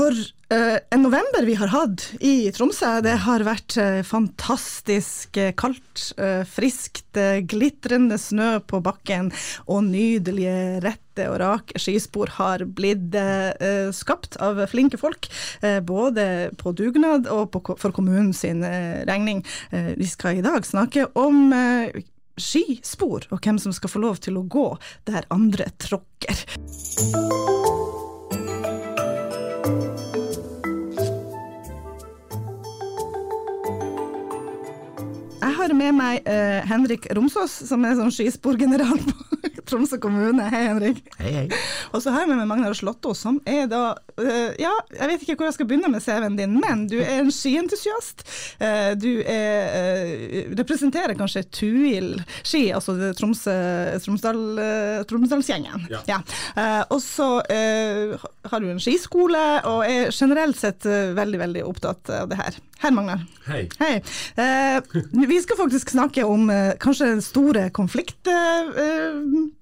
for uh, en november vi har hatt i Tromsø. Det har vært uh, fantastisk uh, kaldt, friskt, glitrende snø på bakken og nydelige rette og rake skispor har blitt skapt av flinke folk. både på dugnad og på, for kommunen sin regning. vi skal i dag snakke om skispor, og hvem som skal få lov til å gå der andre tråkker. Jeg har med meg uh, Henrik Romsås, som er sånn skisporgeneral på Tromsø kommune. Hei, Henrik. Hei, hei. Og så har jeg med meg Magnar Slåttå, som er da uh, Ja, jeg vet ikke hvor jeg skal begynne med CV-en din, men du er en skientusiast. Uh, du er, representerer kanskje Tuil ski, altså Tromsø, Tromsdal, Tromsdalsgjengen. Ja. ja. og så har du en skiskole, og er generelt sett veldig, veldig opptatt av det her. Her, Magnar. Hei. Hei. vi skal faktisk snakke om kanskje store konflikter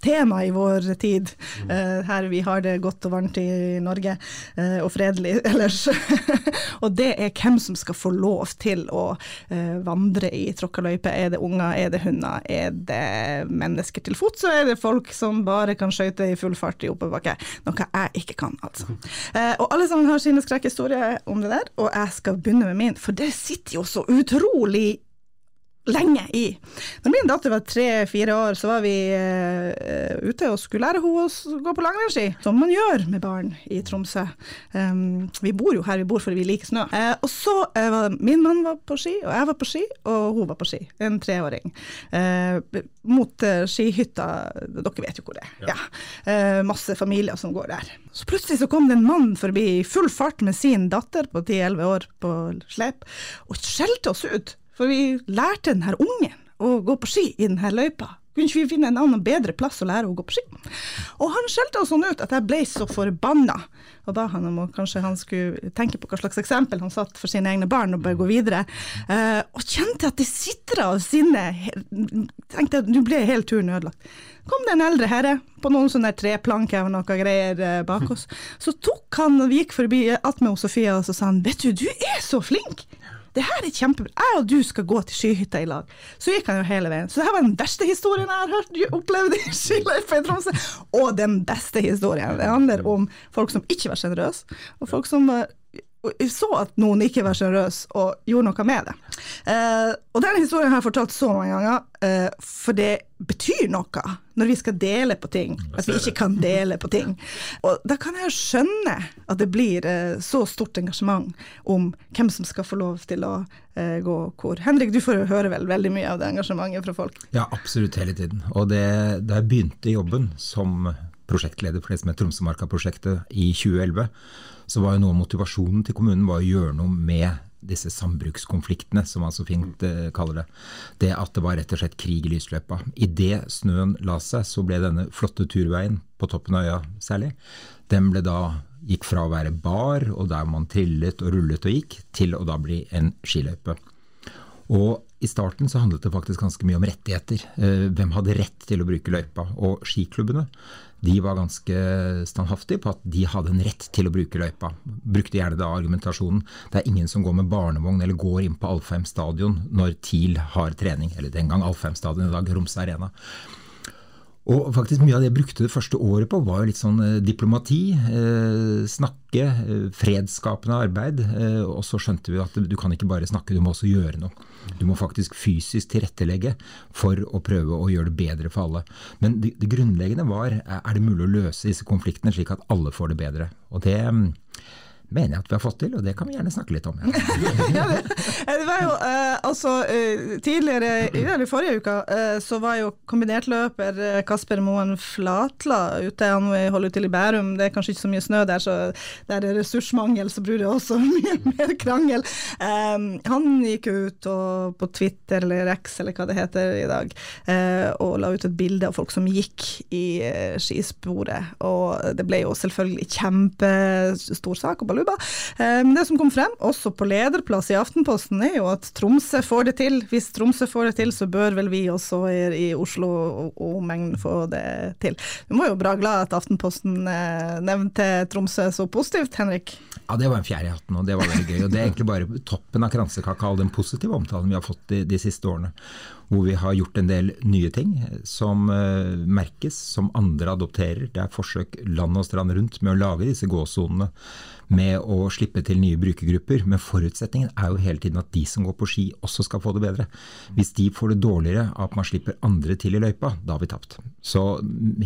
tema i vår tid, uh, her vi har det godt og varmt i Norge, uh, og fredelig ellers. og det er hvem som skal få lov til å uh, vandre i tråkkeløype, Er det unger, er det hunder, er det mennesker til fots, så er det folk som bare kan skøyte i full fart i oppoverbakke. Noe jeg ikke kan, altså. og alle sammen har sine skrekkhistorier om det der, og jeg skal begynne med min, for det sitter jo så utrolig lenge i. Når min datter var tre-fire år, så var vi uh, ute og skulle lære henne å gå på langrennsski, som man gjør med barn i Tromsø. Um, vi bor jo her vi bor fordi vi liker snø. Uh, og så uh, var min mann var på ski, og jeg var på ski, og hun var på ski. En treåring. mot skihytta, dere vet jo hvor det er. Ja. Ja. masse familier som går der. Så plutselig så kom det en mann forbi i full fart med sin datter på 10-11 år på slep, og skjelte oss ut. For vi lærte denne ungen å gå på ski i denne løypa. Kunne ikke vi finne en annen bedre plass å lære å gå på ski? Og han skjelte oss sånn ut at jeg ble så forbanna. Og da han må, kanskje han skulle tenke på hva slags eksempel han satt for sine egne barn og bare gå videre. Eh, og kjente at det sitra av sinne. Tenkte at nå ble hele turen ødelagt. Kom det en eldre herre på noen sånne treplanker og noe greier eh, bak oss. Så tok han og gikk forbi attmed Sofia og så sa han vet du, du er så flink det her er kjempebra, jeg og du skal gå til skihytta i lag. Så gikk han jo hele veien. Så det her var den verste historien jeg har hørt, opplevd i skiløypa i Tromsø. Og den beste historien. Det handler om folk som ikke var sjenerøse, og folk som var så at noen ikke var sjenerøs og gjorde noe med det. Eh, og denne historien har jeg fortalt så mange ganger, eh, for det betyr noe når vi skal dele på ting, at vi ikke kan dele på ting. Og da kan jeg skjønne at det blir eh, så stort engasjement om hvem som skal få lov til å gå hvor. Henrik, du får høre vel veldig mye av det engasjementet fra folk? Ja, absolutt hele tiden. Og det, da jeg begynte jobben som prosjektleder for det som er Tromsømarka-prosjektet i 2011, så var jo noe av motivasjonen til kommunen var å gjøre noe med disse sambrukskonfliktene, som man så fint eh, kaller det. Det at det var rett og slett krig i lysløypa. Idet snøen la seg, så ble denne flotte turveien på toppen av øya særlig, den ble da gikk fra å være bar, og der man trillet og rullet og gikk, til å da bli en skiløype. Og i starten så handlet det faktisk ganske mye om rettigheter. Eh, hvem hadde rett til å bruke løypa? Og skiklubbene de var ganske standhaftige på at de hadde en rett til å bruke løypa. Brukte gjerne da argumentasjonen det er ingen som går med barnevogn eller går inn på Alfheim stadion når TIL har trening, eller den gang Alfheim stadion, i dag Romsø Arena. Og faktisk Mye av det jeg brukte det første året på, var jo litt sånn eh, diplomati. Eh, snakke, eh, fredsskapende arbeid. Eh, og så skjønte vi at du kan ikke bare snakke, du må også gjøre noe. Du må faktisk fysisk tilrettelegge for å prøve å gjøre det bedre for alle. Men det, det grunnleggende var er det mulig å løse disse konfliktene slik at alle får det bedre. Og det mm, mener jeg at vi har fått til, og det kan vi gjerne snakke litt om. Ja. ja, det, det, var jo eh, altså eh, Tidligere, i forrige uka, eh, så var jo kombinertløper eh, Kasper Moen Flatla ute. Han holder til i Bærum, det er kanskje ikke så mye snø der, så der er ressursmangel, så blir det også mye mer krangel. Eh, han gikk ut og, på Twitter eller X eller hva det heter i dag, eh, og la ut et bilde av folk som gikk i skisporet. Og det ble jo selvfølgelig kjempestor sak. og baluba. Eh, men det som kom frem, også på lederplass i Aftenposten, er jo at Tromsø får det til. Hvis Tromsø får det til, så bør vel vi også i Oslo og omegn få det til. Vi må jo bra glad at Aftenposten nevnte Tromsø så positivt, Henrik? Ja, det var en fjær i hatten, og det var veldig gøy. Og det er egentlig bare toppen av kransekaka, all den positive omtalen vi har fått de, de siste årene hvor vi har gjort en del nye ting som uh, merkes, som andre adopterer. Det er forsøk land og strand rundt med å lage disse gåsonene, med å slippe til nye brukergrupper. Men forutsetningen er jo hele tiden at de som går på ski også skal få det bedre. Hvis de får det dårligere at man slipper andre til i løypa, da har vi tapt. Så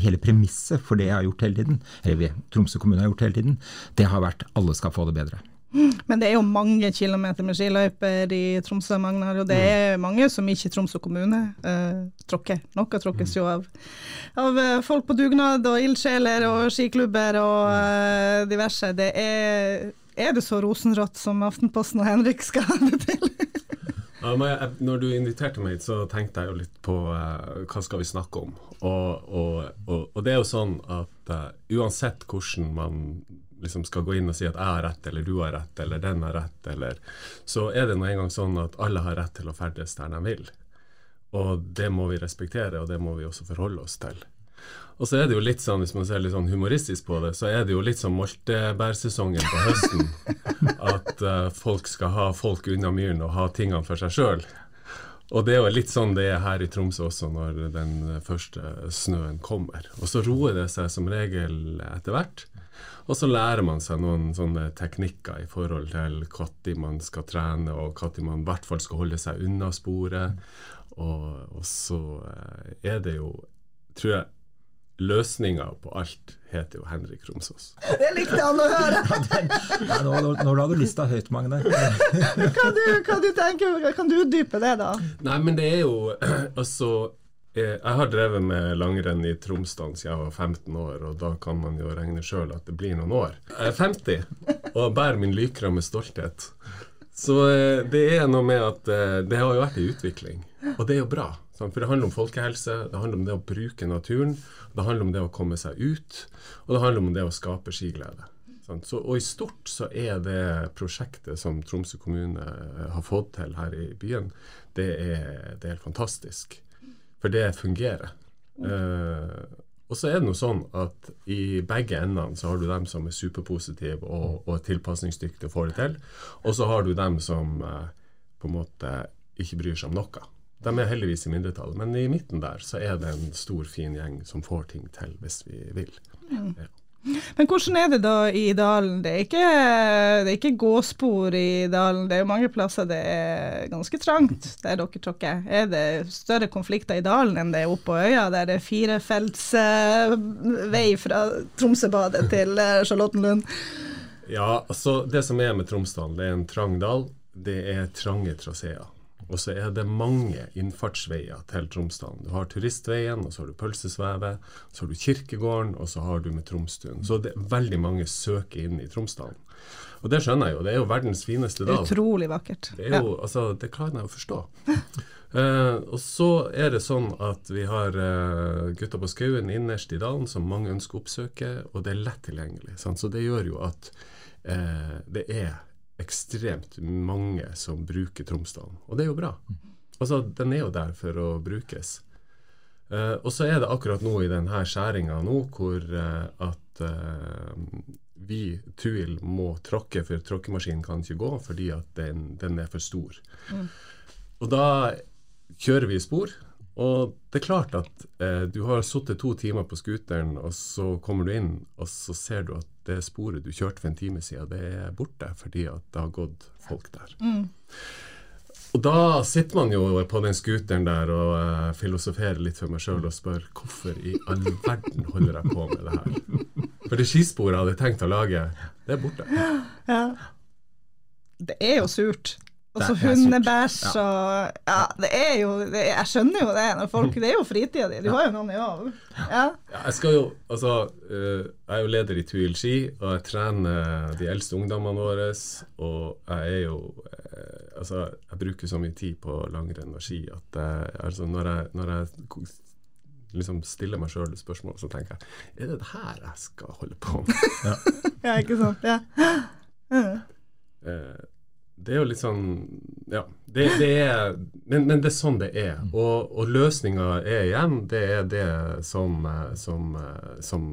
hele premisset for det jeg har gjort hele tiden, eller Tromsø kommune har gjort hele tiden, det har vært alle skal få det bedre. Men det er jo mange kilometer med skiløyper i Tromsø, Magnar, og det mm. er mange som ikke Tromsø kommune uh, tråkker. Noe tråkkes jo av, av, eh, folk på dugnad og ildsjeler og skiklubber og uh, diverse. Det er, er det så rosenrødt som Aftenposten og Henrik skal ha det til? ja, jeg, når du inviterte meg hit, så tenkte jeg jo litt på uh, hva skal vi snakke om. Og, og, og, og det er jo sånn at uansett hvordan man liksom skal gå inn og si at jeg har rett, eller du har rett, eller den har rett, eller Så er det nå engang sånn at alle har rett til å ferdes der de vil. Og det må vi respektere, og det må vi også forholde oss til. Og så er det jo litt sånn, hvis man ser litt sånn humoristisk på det, så er det jo litt som moltebærsesongen på høsten. At uh, folk skal ha folk unna myren og ha tingene for seg sjøl. Og det er jo litt sånn det er her i Tromsø også når den første snøen kommer. Og så roer det seg som regel etter hvert. Og så lærer man seg noen sånne teknikker i forhold til når man skal trene, og når man i hvert fall skal holde seg unna sporet. Og, og så eh, er det jo, tror jeg, løsninga på alt heter jo Henrik Romsås. Det likte han å høre! ja, nå, nå, nå la du lista høyt, Magne. kan, du, kan, du tenke, kan du utdype det, da? Nei, men det er jo altså jeg har drevet med langrenn i Tromsdalen siden jeg var 15 år, og da kan man jo regne sjøl at det blir noen år. Jeg er 50 og bærer min lykra med stolthet. Så eh, det er noe med at eh, det har jo vært i utvikling, og det er jo bra. For det handler om folkehelse, det handler om det å bruke naturen, det handler om det å komme seg ut, og det handler om det å skape skiglede. Så, og i stort så er det prosjektet som Tromsø kommune har fått til her i byen, det er, det er helt fantastisk. For det fungerer. Uh, og så er det noe sånn at i begge endene så har du dem som er superpositive og, og tilpasningsdyktige og får det til, og så har du dem som uh, på en måte ikke bryr seg om noe. De er heldigvis i mindretall, men i midten der så er det en stor, fin gjeng som får ting til hvis vi vil. Mm. Ja. Men hvordan er det da i dalen? Det er ikke, det er ikke gåspor i dalen, det er jo mange plasser det er ganske trangt der dere tråkker. Er det større konflikter i dalen enn det er oppe på øya, der det er firefelts uh, vei fra Tromsøbadet til uh, Charlottenlund? Ja, altså det som er med Tromsdalen, det er en trang dal. Det er trange traseer. Og så er det mange innfartsveier til Tromsdalen. Du har Turistveien, og så har du Pølsesvevet, så har du Kirkegården, og så har du med Tromstuen. Så det er veldig mange søker inn i Tromsdalen. Og det skjønner jeg jo, det er jo verdens fineste dal. Utrolig vakkert. Det, jo, altså, det klarer jeg å forstå. uh, og så er det sånn at vi har uh, Gutta på skauen innerst i dalen som mange ønsker å oppsøke, og det er lett tilgjengelig. Sant? Så det gjør jo at uh, det er ekstremt mange som bruker Tromsdalen, og det er jo bra. Altså, Den er jo der for å brukes. Uh, og så er det akkurat nå i denne skjæringa nå hvor uh, at uh, vi Tuil må tråkke, for tråkkemaskinen kan ikke gå fordi at den, den er for stor. Mm. Og da kjører vi i spor. Og det er klart at eh, du har sittet to timer på scooteren, og så kommer du inn, og så ser du at det sporet du kjørte for en time siden, det er borte fordi at det har gått folk der. Mm. Og da sitter man jo på den scooteren der og eh, filosoferer litt for meg sjøl og spør hvorfor i all verden holder jeg på med det her? For det skisporet jeg hadde tenkt å lage, det er borte. Ja. Det er jo surt. Og så hundebæsj og Ja, det er jo det, Jeg skjønner jo det. Folk, det er jo fritida di. Du har jo noen jobb. Ja. ja. Jeg skal jo Altså, uh, jeg er jo leder i Tuil ski, og jeg trener de eldste ungdommene våre. Og jeg er jo uh, Altså, jeg bruker så mye tid på langrenn og ski at uh, altså når jeg, når jeg liksom stiller meg sjøl spørsmål, så tenker jeg Er det det her jeg skal holde på med? ja. ja, ikke sant. Ja. Eh, det er jo litt sånn Ja. Det, det er, men, men, det er sånn det er. Og, og løsninga er igjen det er det som, eh, som, eh, som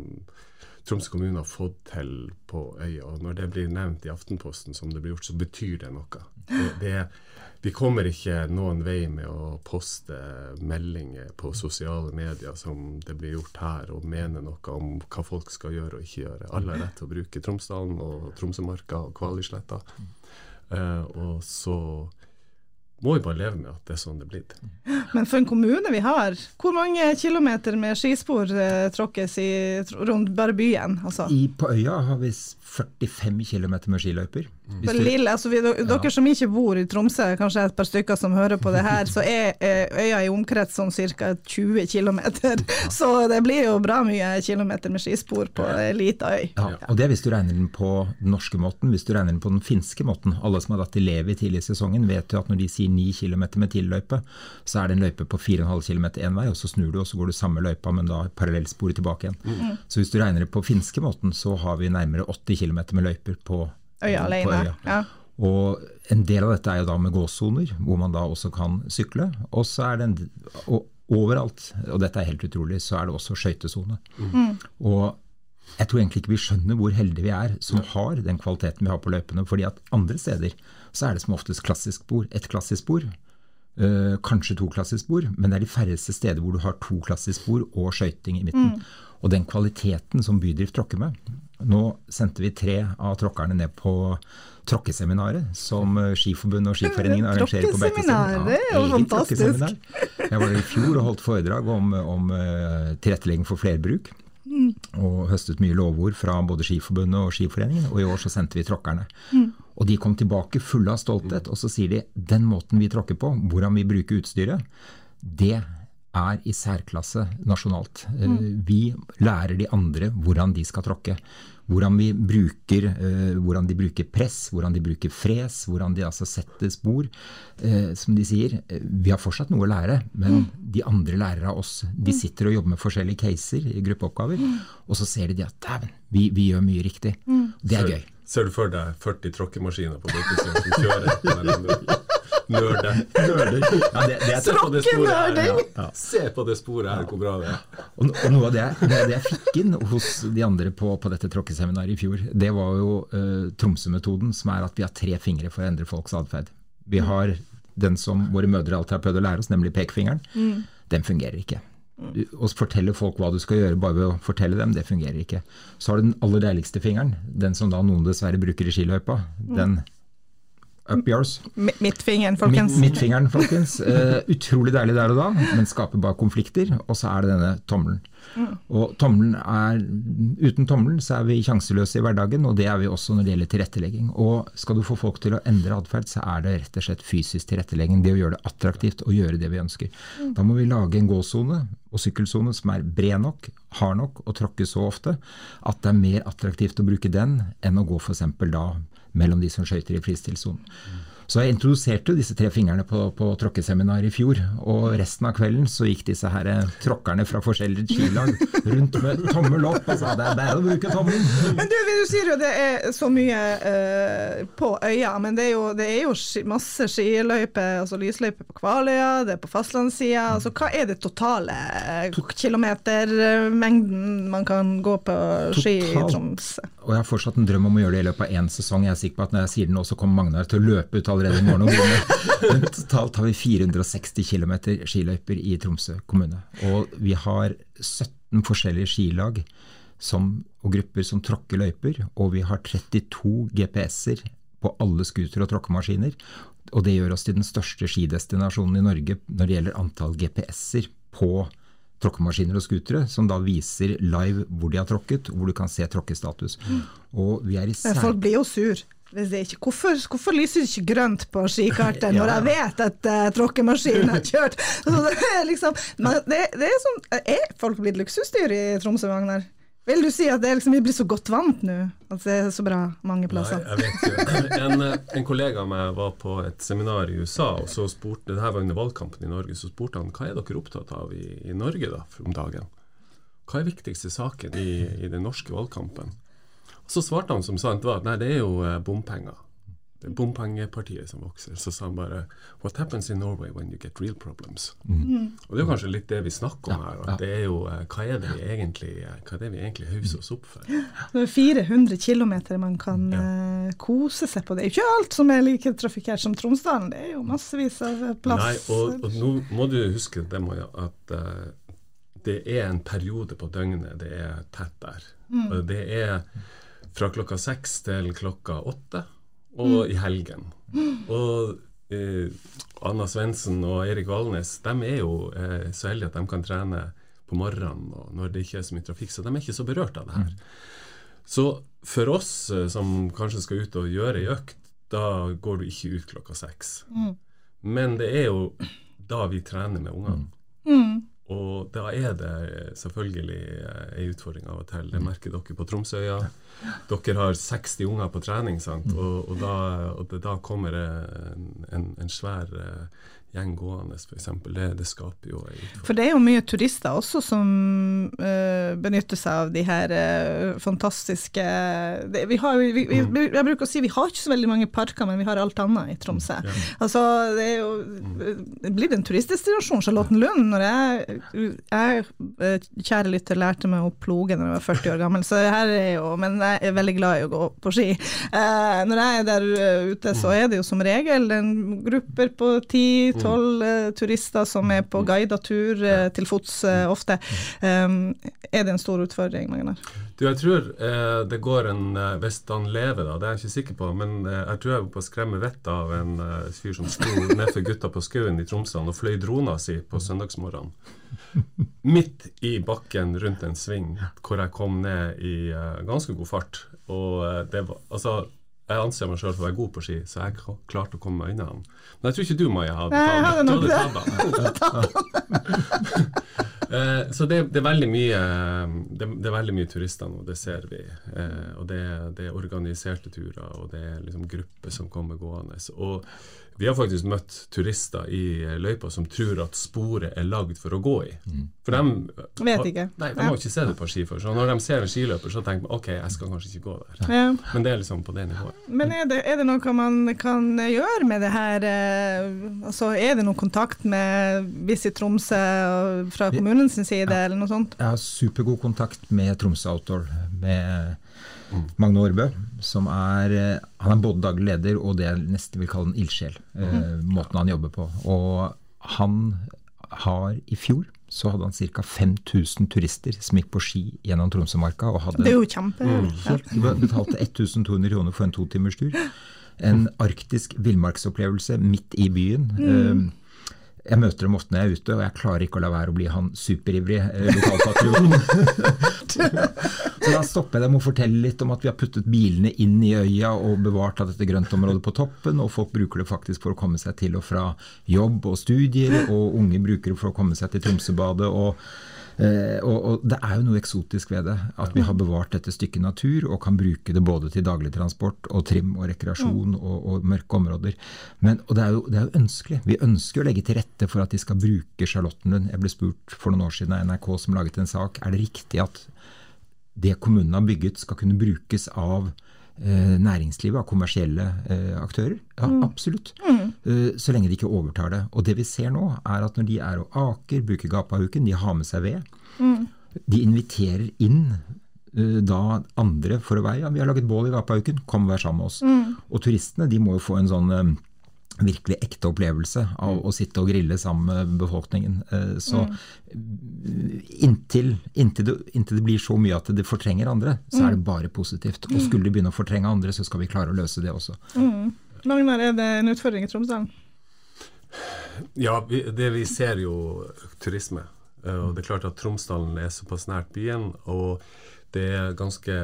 Troms kommune har fått til på øya. Og når det blir nevnt i Aftenposten som det blir gjort, så betyr det noe. Det, det, vi kommer ikke noen vei med å poste meldinger på sosiale medier som det blir gjort her, og mene noe om hva folk skal gjøre og ikke gjøre. Alle har rett til å bruke Tromsdalen og Tromsømarka og Kvalisletta. Uh, og så må vi bare leve med at det er sånn det er blitt. Men for en kommune vi har, hvor mange kilometer med skispor eh, tråkkes i, rundt bare byen? Altså? I, på øya har vi 45 km med skiløyper. Mm. Lille, altså vi, dere ja. som ikke bor i Tromsø, kanskje et par stykker som hører på det her, så er øya i omkrets sånn ca. 20 km. Så det blir jo bra mye kilometer med skispor på ei lita øy. Ja, og det er hvis du regner den på den norske måten. Hvis du regner den på den finske måten. Alle som har dratt i Levi tidlig i sesongen, vet jo at når de sier 9 km med tilløype, så er det en løype på 4,5 km én vei, og så snur du og så går du samme løypa, men da parallellsporet tilbake igjen. Mm. Så hvis du regner det på finske måten, så har vi nærmere 80 km med løyper på øya alene. Øya. Ja. Og en del av dette er jo da med gåsoner, hvor man da også kan sykle. Og så er det en, og overalt, og dette er helt utrolig, så er det også skøytesone. Mm. Og jeg tror egentlig ikke vi skjønner hvor heldige vi er som har den kvaliteten vi har på løypene. fordi at andre steder så er det som oftest klassisk bord, Et klassisk bord. øh, kanskje to klassisk bord, men det er de færreste steder hvor du har to klassisk bord og skøyting i midten. Mm. Og den kvaliteten som bydrift tråkker med, nå sendte vi tre av tråkkerne ned på tråkkeseminaret som eh, Skiforbundet og Skiforeningen arrangerer på Beitostølen. Ja, er fantastisk. Jeg var i fjor og holdt foredrag om, om uh, tilrettelegging for flerbruk. Mm. Og høstet mye lovord fra både Skiforbundet og Skiforeningen. Og i år så sendte vi tråkkerne. Mm. Og de kom tilbake fulle av stolthet, og så sier de den måten vi tråkker på, hvordan vi bruker utstyret, det er i særklasse nasjonalt. Eh, mm. Vi lærer de andre hvordan de skal tråkke. Hvordan, bruker, uh, hvordan, de bruker press, hvordan de bruker fres, hvordan de altså setter spor. Uh, som de sier, vi har fortsatt noe å lære, men mm. de andre lærer av oss. De mm. sitter og jobber med forskjellige caser i gruppeoppgaver, mm. og så ser de at dæven, vi, vi, gjør mye riktig. Mm. Det er gøy. Ser du for deg 40 tråkkemaskiner på dere som kjører? Nørder. Nørder. Ja, det, det Se på det sporet her. Ja. Se på det sporet her, hvor bra det er. Og, og noe av det, det, det, jeg fikk inn hos de andre på, på dette tråkkeseminaret i fjor, det var jo uh, Tromsø-metoden, som er at vi har tre fingre for å endre folks atferd. Vi har den som våre mødre alltid har prøvd å lære oss, nemlig pekefingeren. Mm. Den fungerer ikke. Å fortelle folk hva du skal gjøre bare ved å fortelle dem, det fungerer ikke. Så har du den aller deiligste fingeren, den som da noen dessverre bruker i skiløypa. Den Up yours. Midtfingeren, folkens. Midt, midtfingeren, folkens. Uh, utrolig deilig der og da, men skaper bare konflikter. Og så er det denne tommelen. Mm. Og tommelen er, Uten tommelen så er vi sjanseløse i hverdagen, og det er vi også når det gjelder tilrettelegging. Og skal du få folk til å endre atferd, så er det rett og slett fysisk tilrettelegging. Det å gjøre det attraktivt å gjøre det vi ønsker. Mm. Da må vi lage en gåsone og sykkelsone som er bred nok, hard nok og tråkke så ofte at det er mer attraktivt å bruke den enn å gå f.eks. da mellom de som skøyter i fristilsonen. Så jeg introduserte disse tre fingrene på, på tråkkeseminar i fjor. Og resten av kvelden så gikk disse her eh, tråkkerne fra forskjellige skilag rundt med tommel opp og sa det er bare å bruke tommelen. Men du, du sier jo det er så mye uh, på øya, men det er jo, det er jo masse skiløyper, altså lysløyper på Kvaløya, det er på fastlandssida. Altså, hva er det totale uh, kilometermengden man kan gå på ski i Tromsø? Og jeg har fortsatt en drøm om å gjøre det i løpet av én sesong. Jeg er sikker på at når jeg sier det nå, så kommer Magnar til å løpe ut allerede i morgen. Men totalt har vi 460 km skiløyper i Tromsø kommune. Og vi har 17 forskjellige skilag som, og grupper som tråkker løyper. Og vi har 32 GPS-er på alle scooter- og tråkkemaskiner. Og det gjør oss til den største skidestinasjonen i Norge når det gjelder antall GPS-er på tråkkemaskiner og skutere, som da viser live hvor de har tråkket, og hvor du kan se tråkkestatus. Og vi er i sær... Folk blir jo sur. Ikke, hvorfor, hvorfor, lyser det ikke grønt på skikartet når jeg vet at uh, tråkkemaskinen har kjørt? Det er liksom, det, det er, sånn, er folk blitt luksusdyr i Tromsø, Magnar? Vil du si at det liksom, vi blir så godt vant nå? At det er så bra mange plasser? Nei, jeg vet ikke. En, eh, en, kollega av meg var på et seminar i USA, og så spurte, det her var under valgkampen i Norge, så spurte han hva er dere opptatt av i, i Norge da, om dagen? Hva er viktigste saken i, i den norske valgkampen? Og Så svarte han som sant var at nei, det er jo eh, bompenger. Det er bompengepartiet som vokser. Så sa han bare What happens in Norway when you get real problems? Og det er jo kanskje litt det vi snakker om her. At det er jo, eh, hva er det vi egentlig eh, Hva er det vi egentlig hauser oss opp for? Det er 400 km man kan eh, kose seg på. Det er jo ikke alt som er like trafikkert som Tromsdalen, det er jo massevis av plass. Nei, og, og nå må du huske det, Maja, at uh, det er en periode på døgnet det er tett der. Og det er fra klokka seks til klokka åtte, og i helgen. Og eh, Anna Svendsen og Erik Valnes de er jo eh, så heldige at de kan trene på morgenen og når det ikke er så mye trafikk, så de er ikke så berørt av det her. Så for oss eh, som kanskje skal ut og gjøre ei økt, da går du ikke ut klokka seks. Men det er jo da vi trener med ungene. Mm. Og da er det selvfølgelig ei en utfordring av og til. Det merker dere på Tromsøya. Dere har 60 unger på trening, sant? Og, og, da, og det, da kommer en, en, en svær eh, gjeng gående, f.eks. Det, det skaper jo. For det er jo mye turister også som uh, benytter seg av de her uh, fantastiske det, vi har, vi, vi, mm. Jeg bruker å si vi har ikke så veldig mange parker, men vi har alt annet i Tromsø. Altså, det er jo mm. blir en turistdestinasjon. Charlottenlund, når jeg, jeg eh, kjære lytter, lærte meg å ploge da jeg var 40 år gammel, så det her er jo Men jeg er veldig glad i å gå på ski. Uh, når jeg er der ute, så er det jo som regel en grupper på 10-12 eh, turister som er på guida tur eh, til fots eh, ofte. Um, er det en stor utfordring, Magnar? Du, jeg tror eh, det går en Hvis han lever, da, det er jeg ikke sikker på, men jeg tror jeg var på å skremme vettet av en fyr som sto nedfor gutta på skauen i Tromsø og fløy drona si på søndagsmorgenen. Midt i bakken rundt en sving, hvor jeg kom ned i ganske god fart. Og det var Altså, jeg anser meg sjøl for å være god på ski, så jeg klarte å komme meg unna han. Men jeg tror ikke du, Maja, hadde tatt han. Eh, så det, det er veldig mye det, det er veldig mye turister nå, det ser vi. Eh, og det, det er organiserte turer, og det er liksom grupper som kommer gående. Og vi har faktisk møtt turister i eh, løypa som tror at sporet er lagd for å gå i. For de Vet ikke. Nei, de har ikke sett det på ski før. Så når de ser en skiløper, så tenker de ok, jeg skal kanskje ikke gå der. Ja. Men det er liksom på det nivået. Men er det, er det noe man kan gjøre med det her? eh, Altså, er det noen kontakt med Visit Tromsø fra kommunens side, eller noe sånt? Jeg har supergod kontakt med Tromsø Outdoor, med Magne Aarbø, som er eh, Han er både daglig leder og det jeg nesten vil kalle en ildsjel, Mm. måten han jobber på. Og han har i fjor så hadde han ca. 5000 turister som gikk på ski gjennom Tromsømarka. og hadde Det er jo kjempe... Helt, de betalte 1200 kroner for en totimers tur. En arktisk villmarksopplevelse midt i byen. Mm. Jeg møter dem ofte når jeg er ute, og jeg klarer ikke å la være å bli han superivrige eh, lokalpatrioten. så da stopper jeg dem og forteller litt om at vi har puttet bilene inn i øya og bevart av dette grøntområdet på toppen, og folk bruker det faktisk for å komme seg til og fra jobb og studier, og unge bruker det for å komme seg til Tromsøbadet. og Eh, og, og Det er jo noe eksotisk ved det, at vi har bevart dette stykket natur og kan bruke det både til dagligtransport og trim og rekreasjon og, og mørke områder. Men, og det er, jo, det er jo ønskelig. Vi ønsker å legge til rette for at de skal bruke Charlottenlund. Jeg ble spurt for noen år siden av NRK som laget en sak. Er det riktig at det kommunen har bygget skal kunne brukes av eh, næringslivet, av kommersielle eh, aktører? Ja, absolutt. Eh, så lenge de ikke overtar det. Og det vi ser nå, er at når de er og aker, bruker gapahuken, de har med seg ved. De inviterer inn eh, da andre for å være Ja, vi har laget bål i gapahuken, kom og vær sammen med oss. Og turistene de må jo få en sånn eh, virkelig ekte opplevelse av å sitte og grille sammen med befolkningen. Eh, Så inntil, inntil, det, inntil det blir så mye at det fortrenger andre, så er det bare positivt. Og skulle de begynne å fortrenge andre, så skal vi klare å løse det også. Magnar, er det en utfordring i Tromsdalen? Ja, vi, det vi ser jo turisme. Eh, Og det er klart at Tromsdalen er såpass nært byen, og det er ganske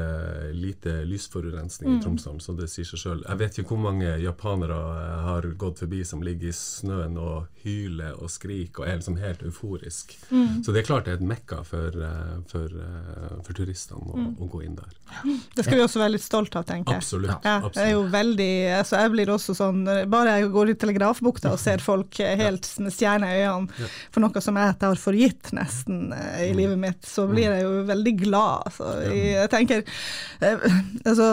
lite lysforurensning i Tromsdalen, så det sier seg sjøl. Jeg vet ikke hvor mange japanere jeg har gått forbi som ligger i snøen og hyler og skriker og er liksom helt euforisk. Så det er klart det er et mekka for, eh, for, eh, for turistene å, å gå inn der. Det skal vi også være litt stolt av, tenker jeg. Absolutt. Ja, jeg jo absolutt. veldig, altså jeg blir også sånn, Bare jeg går i Telegrafbukta og ser folk helt med stjerner i øynene for noe som jeg tar for gitt nesten eh, i livet mitt, så blir jeg jo veldig glad. Altså. Jeg tenker eh, altså,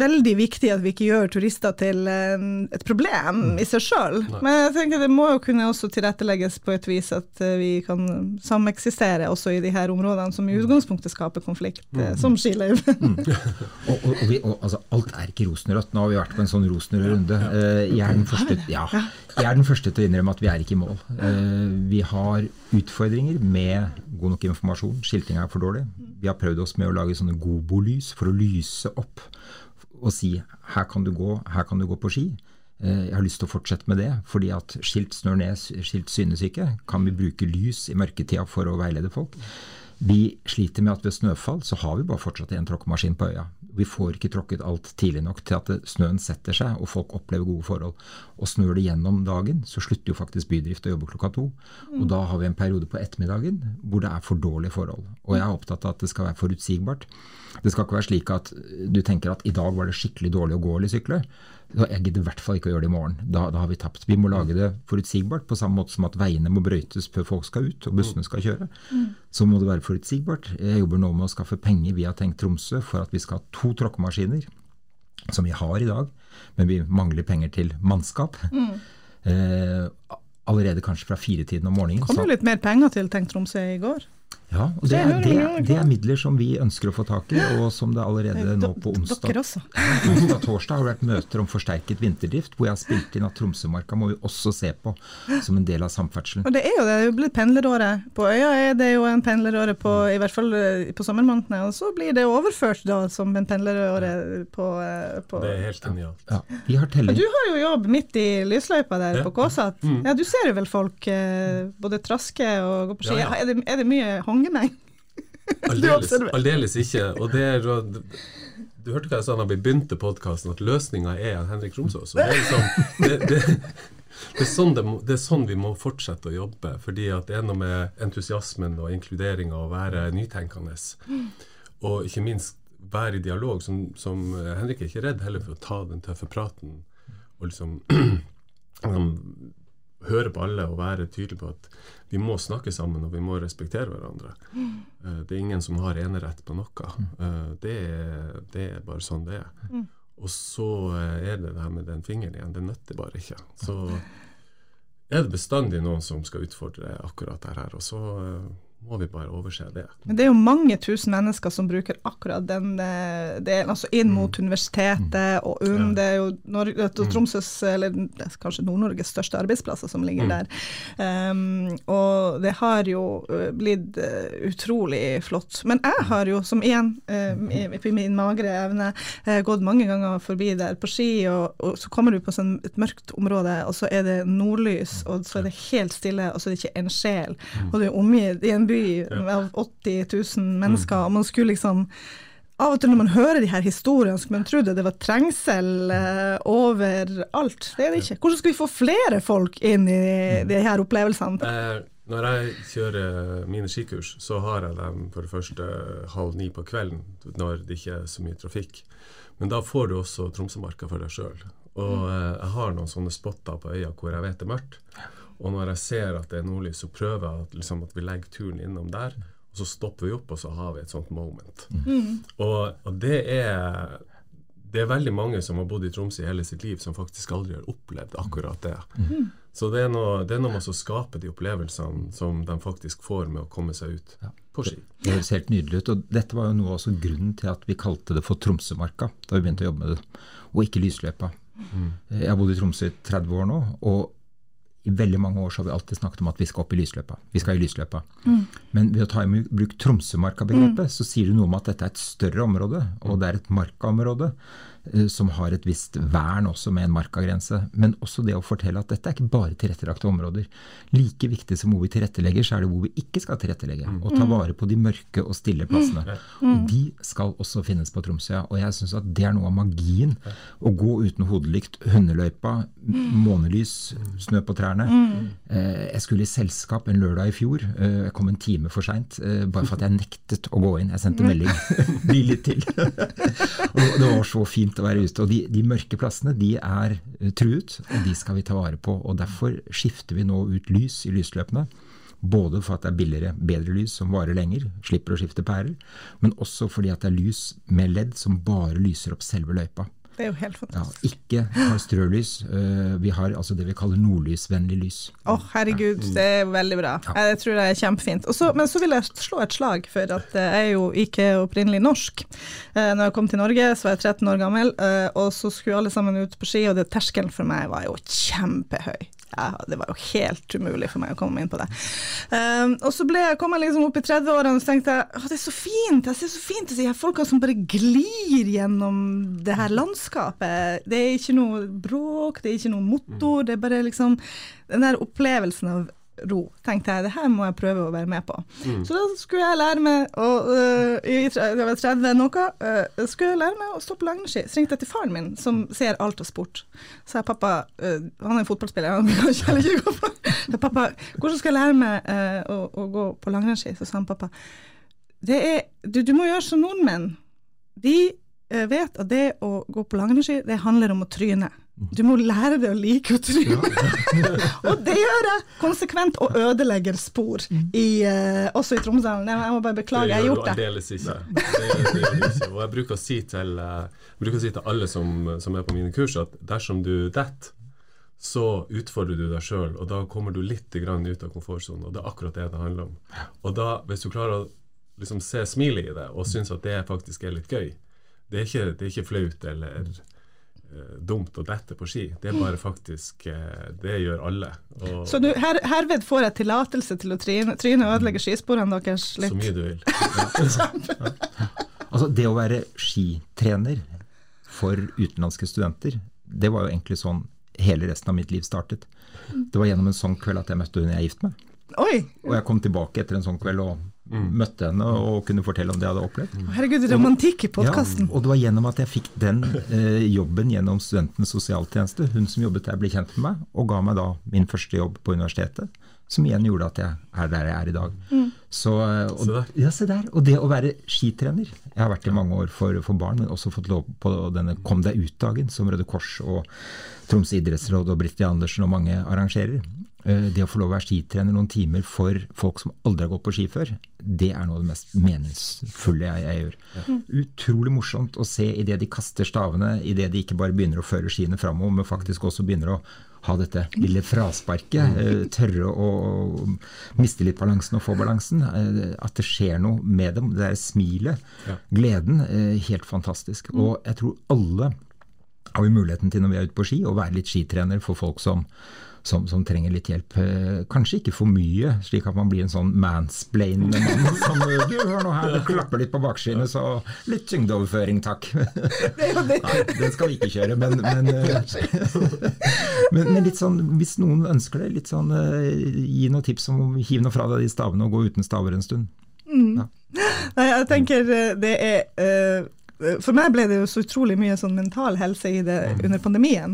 Veldig viktig at vi ikke gjør turister til et problem mm. i seg sjøl. Men jeg tenker det må jo kunne også tilrettelegges på et vis at vi kan sameksistere også i de her områdene som i mm. utgangspunktet skaper konflikt, mm. som skiløyve. Mm. og, og, og, altså, alt er ikke rosenrødt. Nå har vi vært på en sånn rosenrød-runde. Jeg er den første, ja, jeg er den første til å innrømme at vi er ikke i mål. Eh, vi har utfordringer med god nok informasjon. Skiltinga er for dårlig. Vi har prøvd oss med å lage sånne Gobo-lys for å lyse opp og si her kan du gå, her kan du gå på ski. Eh, jeg har lyst til å fortsette med det, fordi at skilt snør ned, skilt synes ikke. Kan vi bruke lys i mørketida for å veilede folk? Vi sliter med at ved snøfall så har vi bare fortsatt én tråkkemaskin på øya. Vi får ikke tråkket alt tidlig nok til at snøen setter seg og folk opplever gode forhold. Og snør det gjennom dagen, så slutter jo faktisk bydrift å jobbe klokka to. Og da har vi en periode på ettermiddagen hvor det er for dårlige forhold. Og jeg er opptatt av at det skal være forutsigbart. Det skal ikke være slik at du tenker at i dag var det skikkelig dårlig å gå eller sykle. Jeg gidder i hvert fall ikke å gjøre det i morgen. Da, da, har vi tapt. Vi må lage det forutsigbart, på samme måte som at veiene må brøytes før folk skal ut og bussene skal kjøre. Mm. Så må det være forutsigbart. Jeg jobber nå med å skaffe penger via Tenk Tromsø for at vi skal ha to tråkkemaskiner, som vi har i dag, men vi mangler penger til mannskap. Mm. Eh, allerede kanskje fra firetiden om morgenen. Kom jo litt mer penger til Tenk Tromsø i går? Ja, og det er, det, det er, midler som vi ønsker å få tak i, og som det allerede nå på onsdag onsdag torsdag har vært møter om forsterket vinterdrift, hvor jeg har spilt inn at Tromsømarka må vi også se på som en del av samferdselen. Og Det er jo det, det er jo blitt pendleråre. På øya er det jo en pendleråre på, i hvert fall eh, på sommermånedene, og så blir det overført da som en pendleråre på, eh, på Det er helt genialt. Ja, vi har telling. Du har jo jobb midt i lysløypa der på Kåsat. Mm. Ja, du ser jo vel folk eh, både traske og gå på ski. Er, det, er det mye fange meg. Aldeles, aldeles ikke. Og det er, du hørte hva jeg sa da vi begynte podkasten, at løsninga er Henrik Romsås. Det, liksom, det, det, det, sånn det, er sånn vi må fortsette å jobbe. fordi at det er noe med entusiasmen og inkluderinga og være nytenkende. Og ikke minst være i dialog. Som, som Henrik er ikke redd heller for å ta den tøffe praten. Og liksom høre på alle og være tydelig på at vi må snakke sammen og vi må respektere hverandre. Mm. Uh, det er ingen som har enerett på noe. Uh, det, er, det, er, bare sånn det er. Mm. Og så uh, er det det her med den fingeren igjen. Det nytter bare ikke. Så er det bestandig noen som skal utfordre akkurat det her. Og så må vi bare overse det. Men det er jo mange tusen mennesker som bruker akkurat den eh, delen, altså inn mot mm. universitetet og UNN. Ja. Det er jo Norge, mm. Tromsøs, eller kanskje Nord-Norges største arbeidsplasser som ligger mm. der. Um, og det har jo eh, blitt uh, utrolig flott. Men jeg har jo, som igjen, uh, i, min magre evne, gått mange ganger forbi der på ski, og, og så kommer du på sånn et mørkt område, og så er det nordlys, og så er det helt stille, og så er det ikke en sjel. Og du er omgitt i en by av 80 000 mennesker, mm. og man skulle liksom av og til når man hører de her historiene, skulle man tro det var trengsel eh, overalt. Det er det ikke. Hvordan skal vi få flere folk inn i mm. de her opplevelsene? Eh, når jeg kjører mine skikurs, så har jeg dem for det første halv ni på kvelden, når det ikke er så mye trafikk. Men da får du også Tromsømarka for deg sjøl. Og mm. eh, jeg har noen sånne spotter på øya hvor jeg vet det er mørkt. Og når jeg ser at det er nordlys, så prøver jeg at, liksom, at vi legger turen innom der. Og så stopper vi opp, og så har vi et sånt moment. Mm. Og, og, det er det er veldig mange som har bodd i Tromsø i hele sitt liv, som faktisk aldri har opplevd akkurat det. Mm. Så det er, noe, det er noe med å skape de opplevelsene som de faktisk får med å komme seg ut ja. på ski. Det høres helt nydelig ut. og Dette var jo noe også grunnen til at vi kalte det for Tromsømarka da vi begynte å jobbe med det, og ikke Lysløypa. Mm. Jeg har bodd i Tromsø i 30 år nå. og i veldig mange år så har vi alltid snakket om at vi skal opp i lysløpa. Vi skal i lysløpa. Mm. Men ved å ta i bruk Tromsømarka-begrepet, mm. så sier du noe om at dette er et større område, og det er et markaområde. Eh, som har et visst vern også med en markagrense. Men også det å fortelle at dette er ikke bare tilrettelagte områder. Like viktig som hvor vi tilrettelegger, så er det hvor vi ikke skal tilrettelegge. Mm. Og ta mm. vare på de mørke og stille plassene. Mm. Og de skal også finnes på Tromsø. Og jeg syns at det er noe av magien. Å gå uten hodelykt, hundeløypa, månelys, snø på trærne. Eh, jeg skulle i selskap en lørdag i fjor. Eh, jeg kom en time for seint bare for at jeg nektet å gå inn. Jeg sendte melding. Bli litt til. og det var så fint å være ute. Og de, de, mørke plassene de er eh, truet, og de skal vi ta vare på. og Derfor skifter vi nå ut lys i lysløpene Både for at det er billigere, bedre lys som varer lenger, slipper å skifte pærer, men også fordi at det er lys med ledd som bare lyser opp selve løypa. Det er jo helt Ja, ikke har strølys. Eh, Vi har altså det vi kaller nordlysvennlig lys. Å, herregud, det er veldig bra. Jeg tror det er kjempefint. Også, men så vil jeg slå et slag for at eh, jeg er jo ikke opprinnelig norsk. Eh, Når jeg kom til Norge, så var jeg 13 år gammel, eh, og så skulle alle sammen ut på ski, og det terskelen for meg var jo kjempehøy. Ja, det var jo helt umulig for meg å komme inn på det. Um, og så ble kom jeg liksom opp i 30-årene og så tenkte jeg, det er så fint, jeg ser så fint ut, de folka som bare glir gjennom det her landskapet. Det er ikke noe bråk, det er ikke noe motor, det er bare liksom den der opplevelsen av ro, tenkte jeg, det her må jeg prøve å være med på. Så da skulle jeg lære meg å, øh, i jeg var 30 noe, øh, skulle jeg lære meg å stå på langrennsski. Så ringte jeg til faren min, som ser alt av sport. Så jeg, pappa, øh, han er fotballspiller, han kan ikke heller ikke gå på. Så pappa, hvordan skal jeg lære meg øh, å, å gå på langrennsski? Så sa han pappa, det er, du, du må gjøre som nordmenn. De vet at det å gå på langrennsski, det handler om å tryne. Du må lære deg å like å tro. og det gjør jeg konsekvent, og ødelegger spor, i, uh, også i Tromsdalen. Jeg må bare beklage, jeg har gjort det. Det gjør du aldeles ikke. Og jeg bruker å si til, jeg bruker å si til alle som, som er på mine kurs, at dersom du detter, så utfordrer du deg sjøl, og da kommer du litt grann ut av komfortsonen. Og det er akkurat det det handler om. Og da, hvis du klarer å liksom se smilet i det, og syns at det faktisk er litt gøy Det er ikke, det er ikke flaut eller dumt å dette på ski. Det er bare faktisk eh, Det gjør alle. Og Så du, her, herved får jeg tillatelse til å tryne, tryne og ødelegge skisporene deres så litt. mye du vil. Altså Det å være skitrener for utenlandske studenter, det var jo egentlig sånn hele resten av mitt liv startet. Det var gjennom en sånn kveld at jeg møtte hun jeg er gift med. Oi! Og jeg kom tilbake etter en sånn kveld og møtte henne og kunne fortelle om det jeg hadde opplevd. Herregud, romantikk i podkasten. Ja, og det var gjennom at jeg fikk den eh, jobben gjennom Studentenes sosialtjeneste. Hun som jobbet der, ble kjent med meg og ga meg da min første jobb på universitetet. Som igjen gjorde at jeg er der jeg er i dag. Så, eh, og, Se der. Ja, se der. Og det å være skitrener Jeg har vært i mange år for, for barn, men også fått lov på denne Kom deg ut-dagen som Røde Kors og Troms idrettsråd og Britt Andersen og mange arrangerer. Eh, Det å få lov å være skitrener noen timer for folk som aldri har gått på ski før, det er noe av det mest meningsfulle jeg, jeg gjør. Utrolig morsomt å se idet de kaster stavene, idet de ikke bare begynner å føre skiene framover, men faktisk også begynner å ha dette lille frasparket, eh, tørre å miste litt balansen og få balansen. eh, At det skjer noe med dem. Det der smilet, gleden, helt fantastisk. Og jeg tror alle har vi muligheten til når vi er ute på ski, å være litt skitrener for folk som, som, som trenger litt hjelp. Eh, Kanskje ikke for mye, slik at man blir en sånn mansplainende mann som du, hør nå her, det klapper litt på bakskinnet, så litt tyngdeoverføring, takk. Nei, den skal vi ikke kjøre, men, men, eh, men, men litt sånn, hvis noen ønsker det, litt sånn, eh, gi noen tips om å hive noe fra deg de stavene og gå uten staver en stund. Nei, jeg tenker eh, det er uh For meg ble det jo så utrolig mye sånn mental helse i det under pandemien.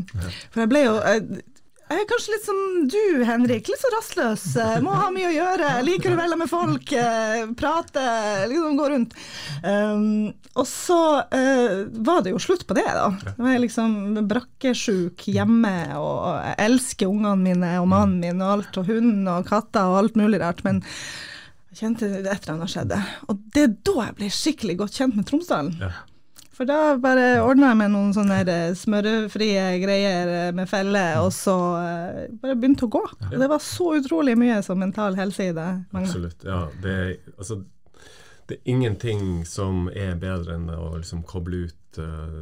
For jeg ble jo jeg, kanskje litt som du, Henrik. Litt så rastløs. eh, Må ha mye å gjøre. Liker å velge med folk. eh, Prate, liksom gå rundt. Um, og så uh, var det jo slutt på det, da. Da var jeg liksom brakkesjuk hjemme, og jeg elsker ungene mine og mannen min og alt, og hunden og katter og alt mulig rart. men jeg kjente et eller annet skjedde. Og det er da jeg ble skikkelig godt kjent med Tromsdalen. Ja. For da bare ordna jeg meg noen sånne der smørefrie greier eh, med felle, og så eh, bare begynte å gå. Og det var så utrolig mye som mental helse i det. Absolutt. Ja, det, er- altså, det er ingenting som er bedre enn å liksom koble ut eh,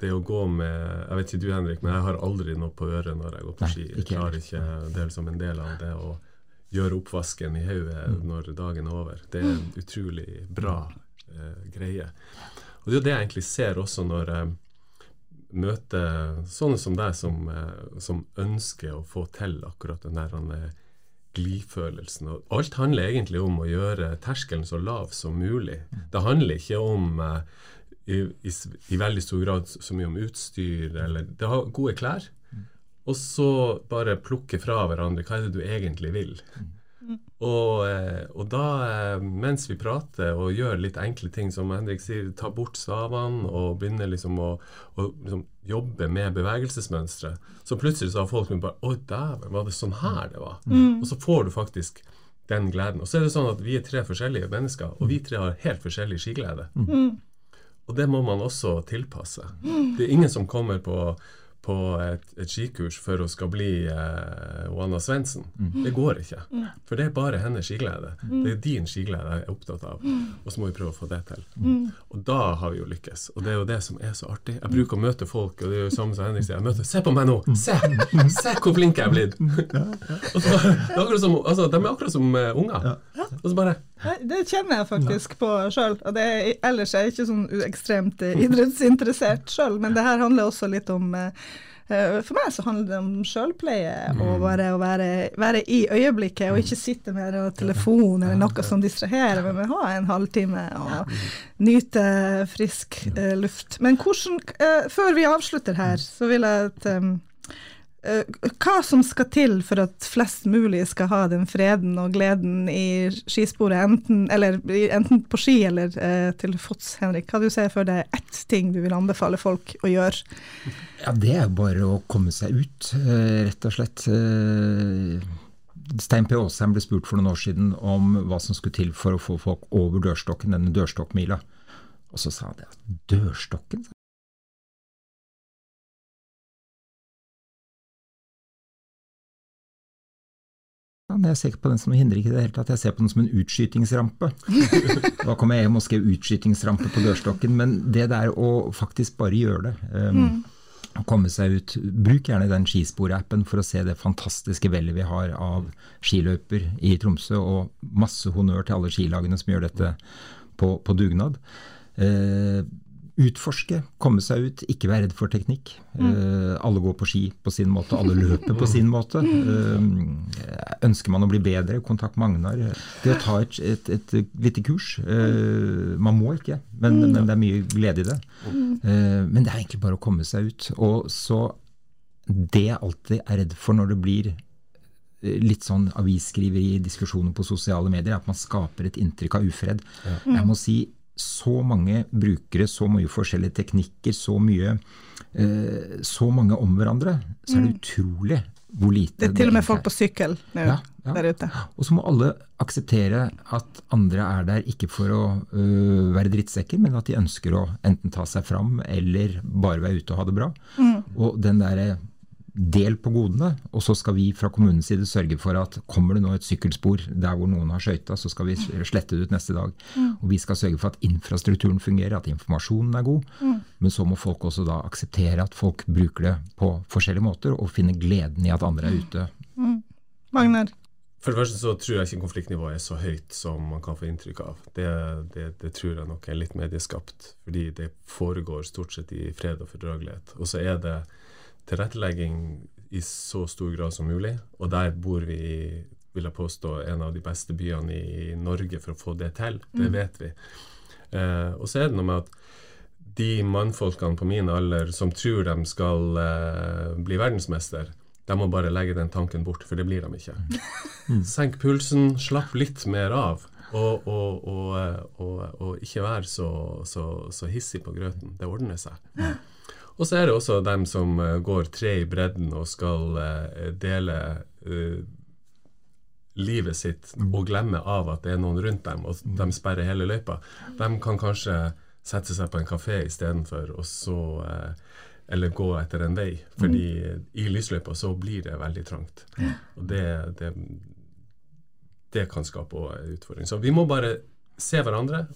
det å gå med Jeg vet ikke du, Henrik, men jeg har aldri noe på øret når jeg går på ski. Jeg klarer ikke det er liksom en del av det å gjøre oppvasken i hodet når dagen er over. Det er en utrolig bra eh, greie. Og det er jo det jeg egentlig ser også når jeg møter sånne som deg, som, eh, som ønsker å få til akkurat den der glidfølelsen. glifølelsen. Og alt handler egentlig om å gjøre terskelen så lav som mulig. Det handler ikke om eh, i, i, i veldig stor grad så mye om utstyr eller Det har gode klær. Og så bare plukke fra hverandre hva er det du egentlig vil. Og, eh, og da, eh, mens vi prater og gjør litt enkle ting, som Henrik sier, ta bort stavene og begynne liksom å, å liksom jobbe med bevegelsesmønstre, så plutselig så har folk bare Å, dæven, var det sånn her det var? Og så får du faktisk den gleden. Og så er det sånn at vi er tre forskjellige mennesker, og vi tre har helt forskjellig skiglede. Og det må man også tilpasse. Det er ingen som kommer på, på et, et skikurs for å skal bli eh, Oana Svendsen. Det går ikke. For det er bare hennes skiglede. Det er din skiglede jeg er opptatt av. Og så må vi prøve å få det til. Og da har vi jo lykkes. Og det er jo det som er så artig. Jeg bruker å møte folk, og det er jo samme som Henrik sier. Jeg møter, Se på meg nå! Se! Se hvor flink jeg er blitt! og så, det er akkurat som, altså, de er akkurat som uh, unger. Og så bare Det kjenner jeg faktisk på sjøl. Ellers er jeg ikke sånn ekstremt eh, idrettsinteressert sjøl, men det her handler også litt om eh, eh, for meg så handler det om sjølpleie og bare å være, være, i øyeblikket og ikke sitte med telefon eller noe som distraherer, men ha en halvtime og nyte frisk luft. Men hvordan, før vi avslutter her, så vil jeg at hva som skal til for at flest mulig skal ha den freden og gleden i skisporet, enten, eller, enten på ski eller eh, til fots, Henrik. Hva du ser for deg ett ting du vil anbefale folk å gjøre? Ja, Det er bare å komme seg ut, uh, rett og slett. Stein P. Aasheim ble spurt for noen år siden om hva som skulle til for å få folk over dørstokken, denne dørstokkmila. Og så sa han det. Dørstokken? Jeg ser ikke på den som noe hinder ikke det hele tatt, jeg ser på den som en utskytingsrampe. Da kommer jeg hjem og skrev utskytingsrampe på dørstokken, men det der å faktisk bare gjøre det. Um, mm. Komme seg ut. Bruk gjerne den skisporappen for å se det fantastiske vellet vi har av skiløyper i Tromsø, og masse honnør til alle skilagene som gjør dette på, på dugnad. Uh, utforske, komme seg ut, ikke være redd for teknikk. Mm. Uh, alle går på ski på sin måte, alle løper på sin måte. Uh, ønsker man å bli bedre, kontakt Magnar. Det å ta et, et, et, lite kurs uh, Man må ikke, men, mm. men, det er mye glede i det. men det er egentlig bare å komme seg ut. Og så Det jeg alltid er redd for når det blir litt sånn avisskriveri, diskusjoner på sosiale medier, at man skaper et inntrykk av ufred. Ja. Jeg må si så mange brukere, så mye forskjellige teknikker, så mye eh, Så mange om hverandre, så er det mm. utrolig hvor lite Det er til og med folk på sykkel nå, ja, ja. der ute. Og så må alle akseptere at andre er der ikke for å øh, være drittsekker, men at de ønsker å enten ta seg fram eller bare være ute og ha det bra. Mm. Og den der del på godene, og så skal vi fra kommunens side sørge for at kommer det nå et sykkelspor der hvor noen har skøyta, så skal vi slette det ut neste dag. Mm. Og vi skal sørge for at infrastrukturen fungerer, at informasjonen er god. Mm. Men så må folk også da akseptere at folk bruker det på forskjellige måter, og finne gleden i at andre er ute. Mm. Magnar? For det første så tror jeg ikke konfliktnivået er så høyt som man kan få inntrykk av. Det, det, det, tror jeg nok er litt medieskapt, fordi det foregår stort sett i fred og fordragelighet. Og så er det tilrettelegging i så stor grad som mulig. Og der bor vi i vil jeg påstå, en av de beste byene i Norge for å få det til. Det mm. vet vi. Eh, og så er det noe med at de mannfolkene på min alder som tror de skal eh, bli verdensmester, de må bare legge den tanken bort, for det blir de ikke. Mm. Senk pulsen, slapp litt mer av. Og, og, og, og ikke være så, så, så, hissig på grøten. Det ordner seg. Og så er det også dem som uh, går tre i bredden og skal uh, dele uh, livet sitt mm. og glemme av at det er noen rundt dem, og de sperrer hele løypa. De kan kanskje sette seg på en kafé istedenfor, og så eller gå etter en vei. Fordi mm. i lysløypa så blir det veldig trangt. Og det, det, det kan skape utfordringer. utfordring. Så vi må bare se hverandre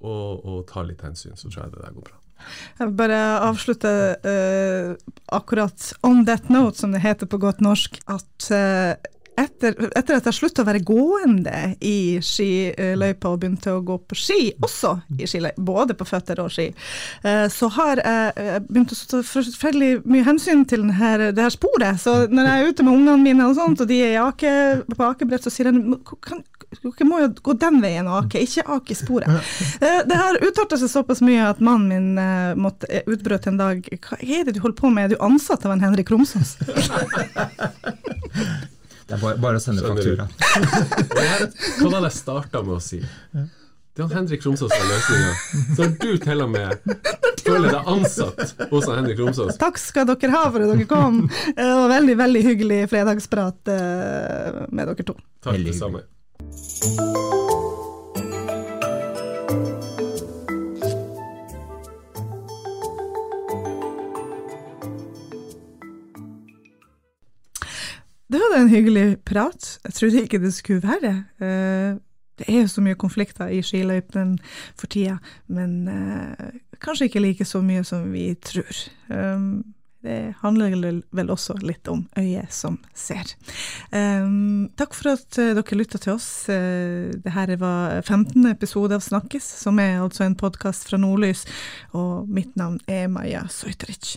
og, og ta litt hensyn, så tror jeg det der går bra. Jeg vil bare avslutte uh, akkurat on that note, som det heter på godt norsk, at uh, etter, etter, at jeg slutta å være gående i skiløypa og begynte å gå på ski, også i skiløypa, både på føtter og ski, eh, så har jeg begynt å ta forferdelig mye hensyn til denne, det her sporet. Så når jeg er ute med ungene mine og sånt, og de er ake, på akebrett, så sier jeg kan, dere må jo gå den veien og ake, ikke ake i sporet. Eh, det har utarta seg såpass mye at mannen min uh, måtte eh, utbrøt en dag Hva er det du holder på med, er du ansatt av en Henrik Romsås? det er bare, bare å sende faktura. Hva var det jeg starta med å si? Det er Henrik Romsås som er løsninga. Så har du til og med føler deg ansatt hos Henrik Romsås. Takk skal dere ha for at dere kom. Det var veldig, veldig hyggelig fredagsprat med dere to. Takk, det samme. Det var en hyggelig prat. Jeg trodde ikke det skulle være. Eh, det er jo så mye konflikter i skiløypene for tida, men eh, kanskje ikke like så mye som vi tror. Det handler vel også litt om øyet som ser. Um, takk for at uh, dere lytta til oss. Uh, Dette var 15. episode av Snakkes, som er altså en podkast fra Nordlys. Og mitt navn er Maja Sojtric.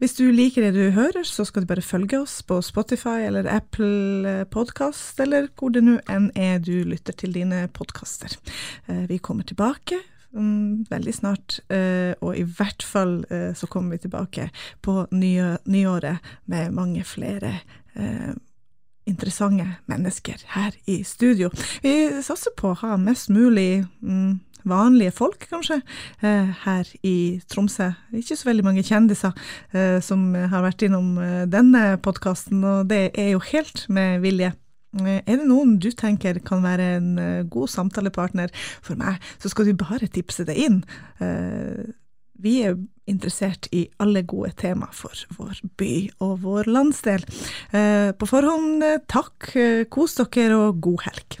Hvis du liker det du hører, så skal du bare følge oss på Spotify eller Apple Podkast, eller hvor det nå enn er du lytter til dine podkaster. Uh, vi kommer tilbake veldig snart, uh, og i hvert fall uh, så kommer vi tilbake på nye, nyåret med mange flere uh, interessante mennesker her i studio. Vi satser på å ha mest mulig um, vanlige folk, kanskje, eh, her i Tromsø. Ikke så veldig mange kjendiser eh, som har vært innom eh, denne podkasten, og det er jo helt med vilje. Er det noen du tenker kan være en god samtalepartner for meg, så skal du bare tipse det inn. Vi er interessert i alle gode tema for vår by og vår landsdel. På forhånd, takk, kos dere og god helg.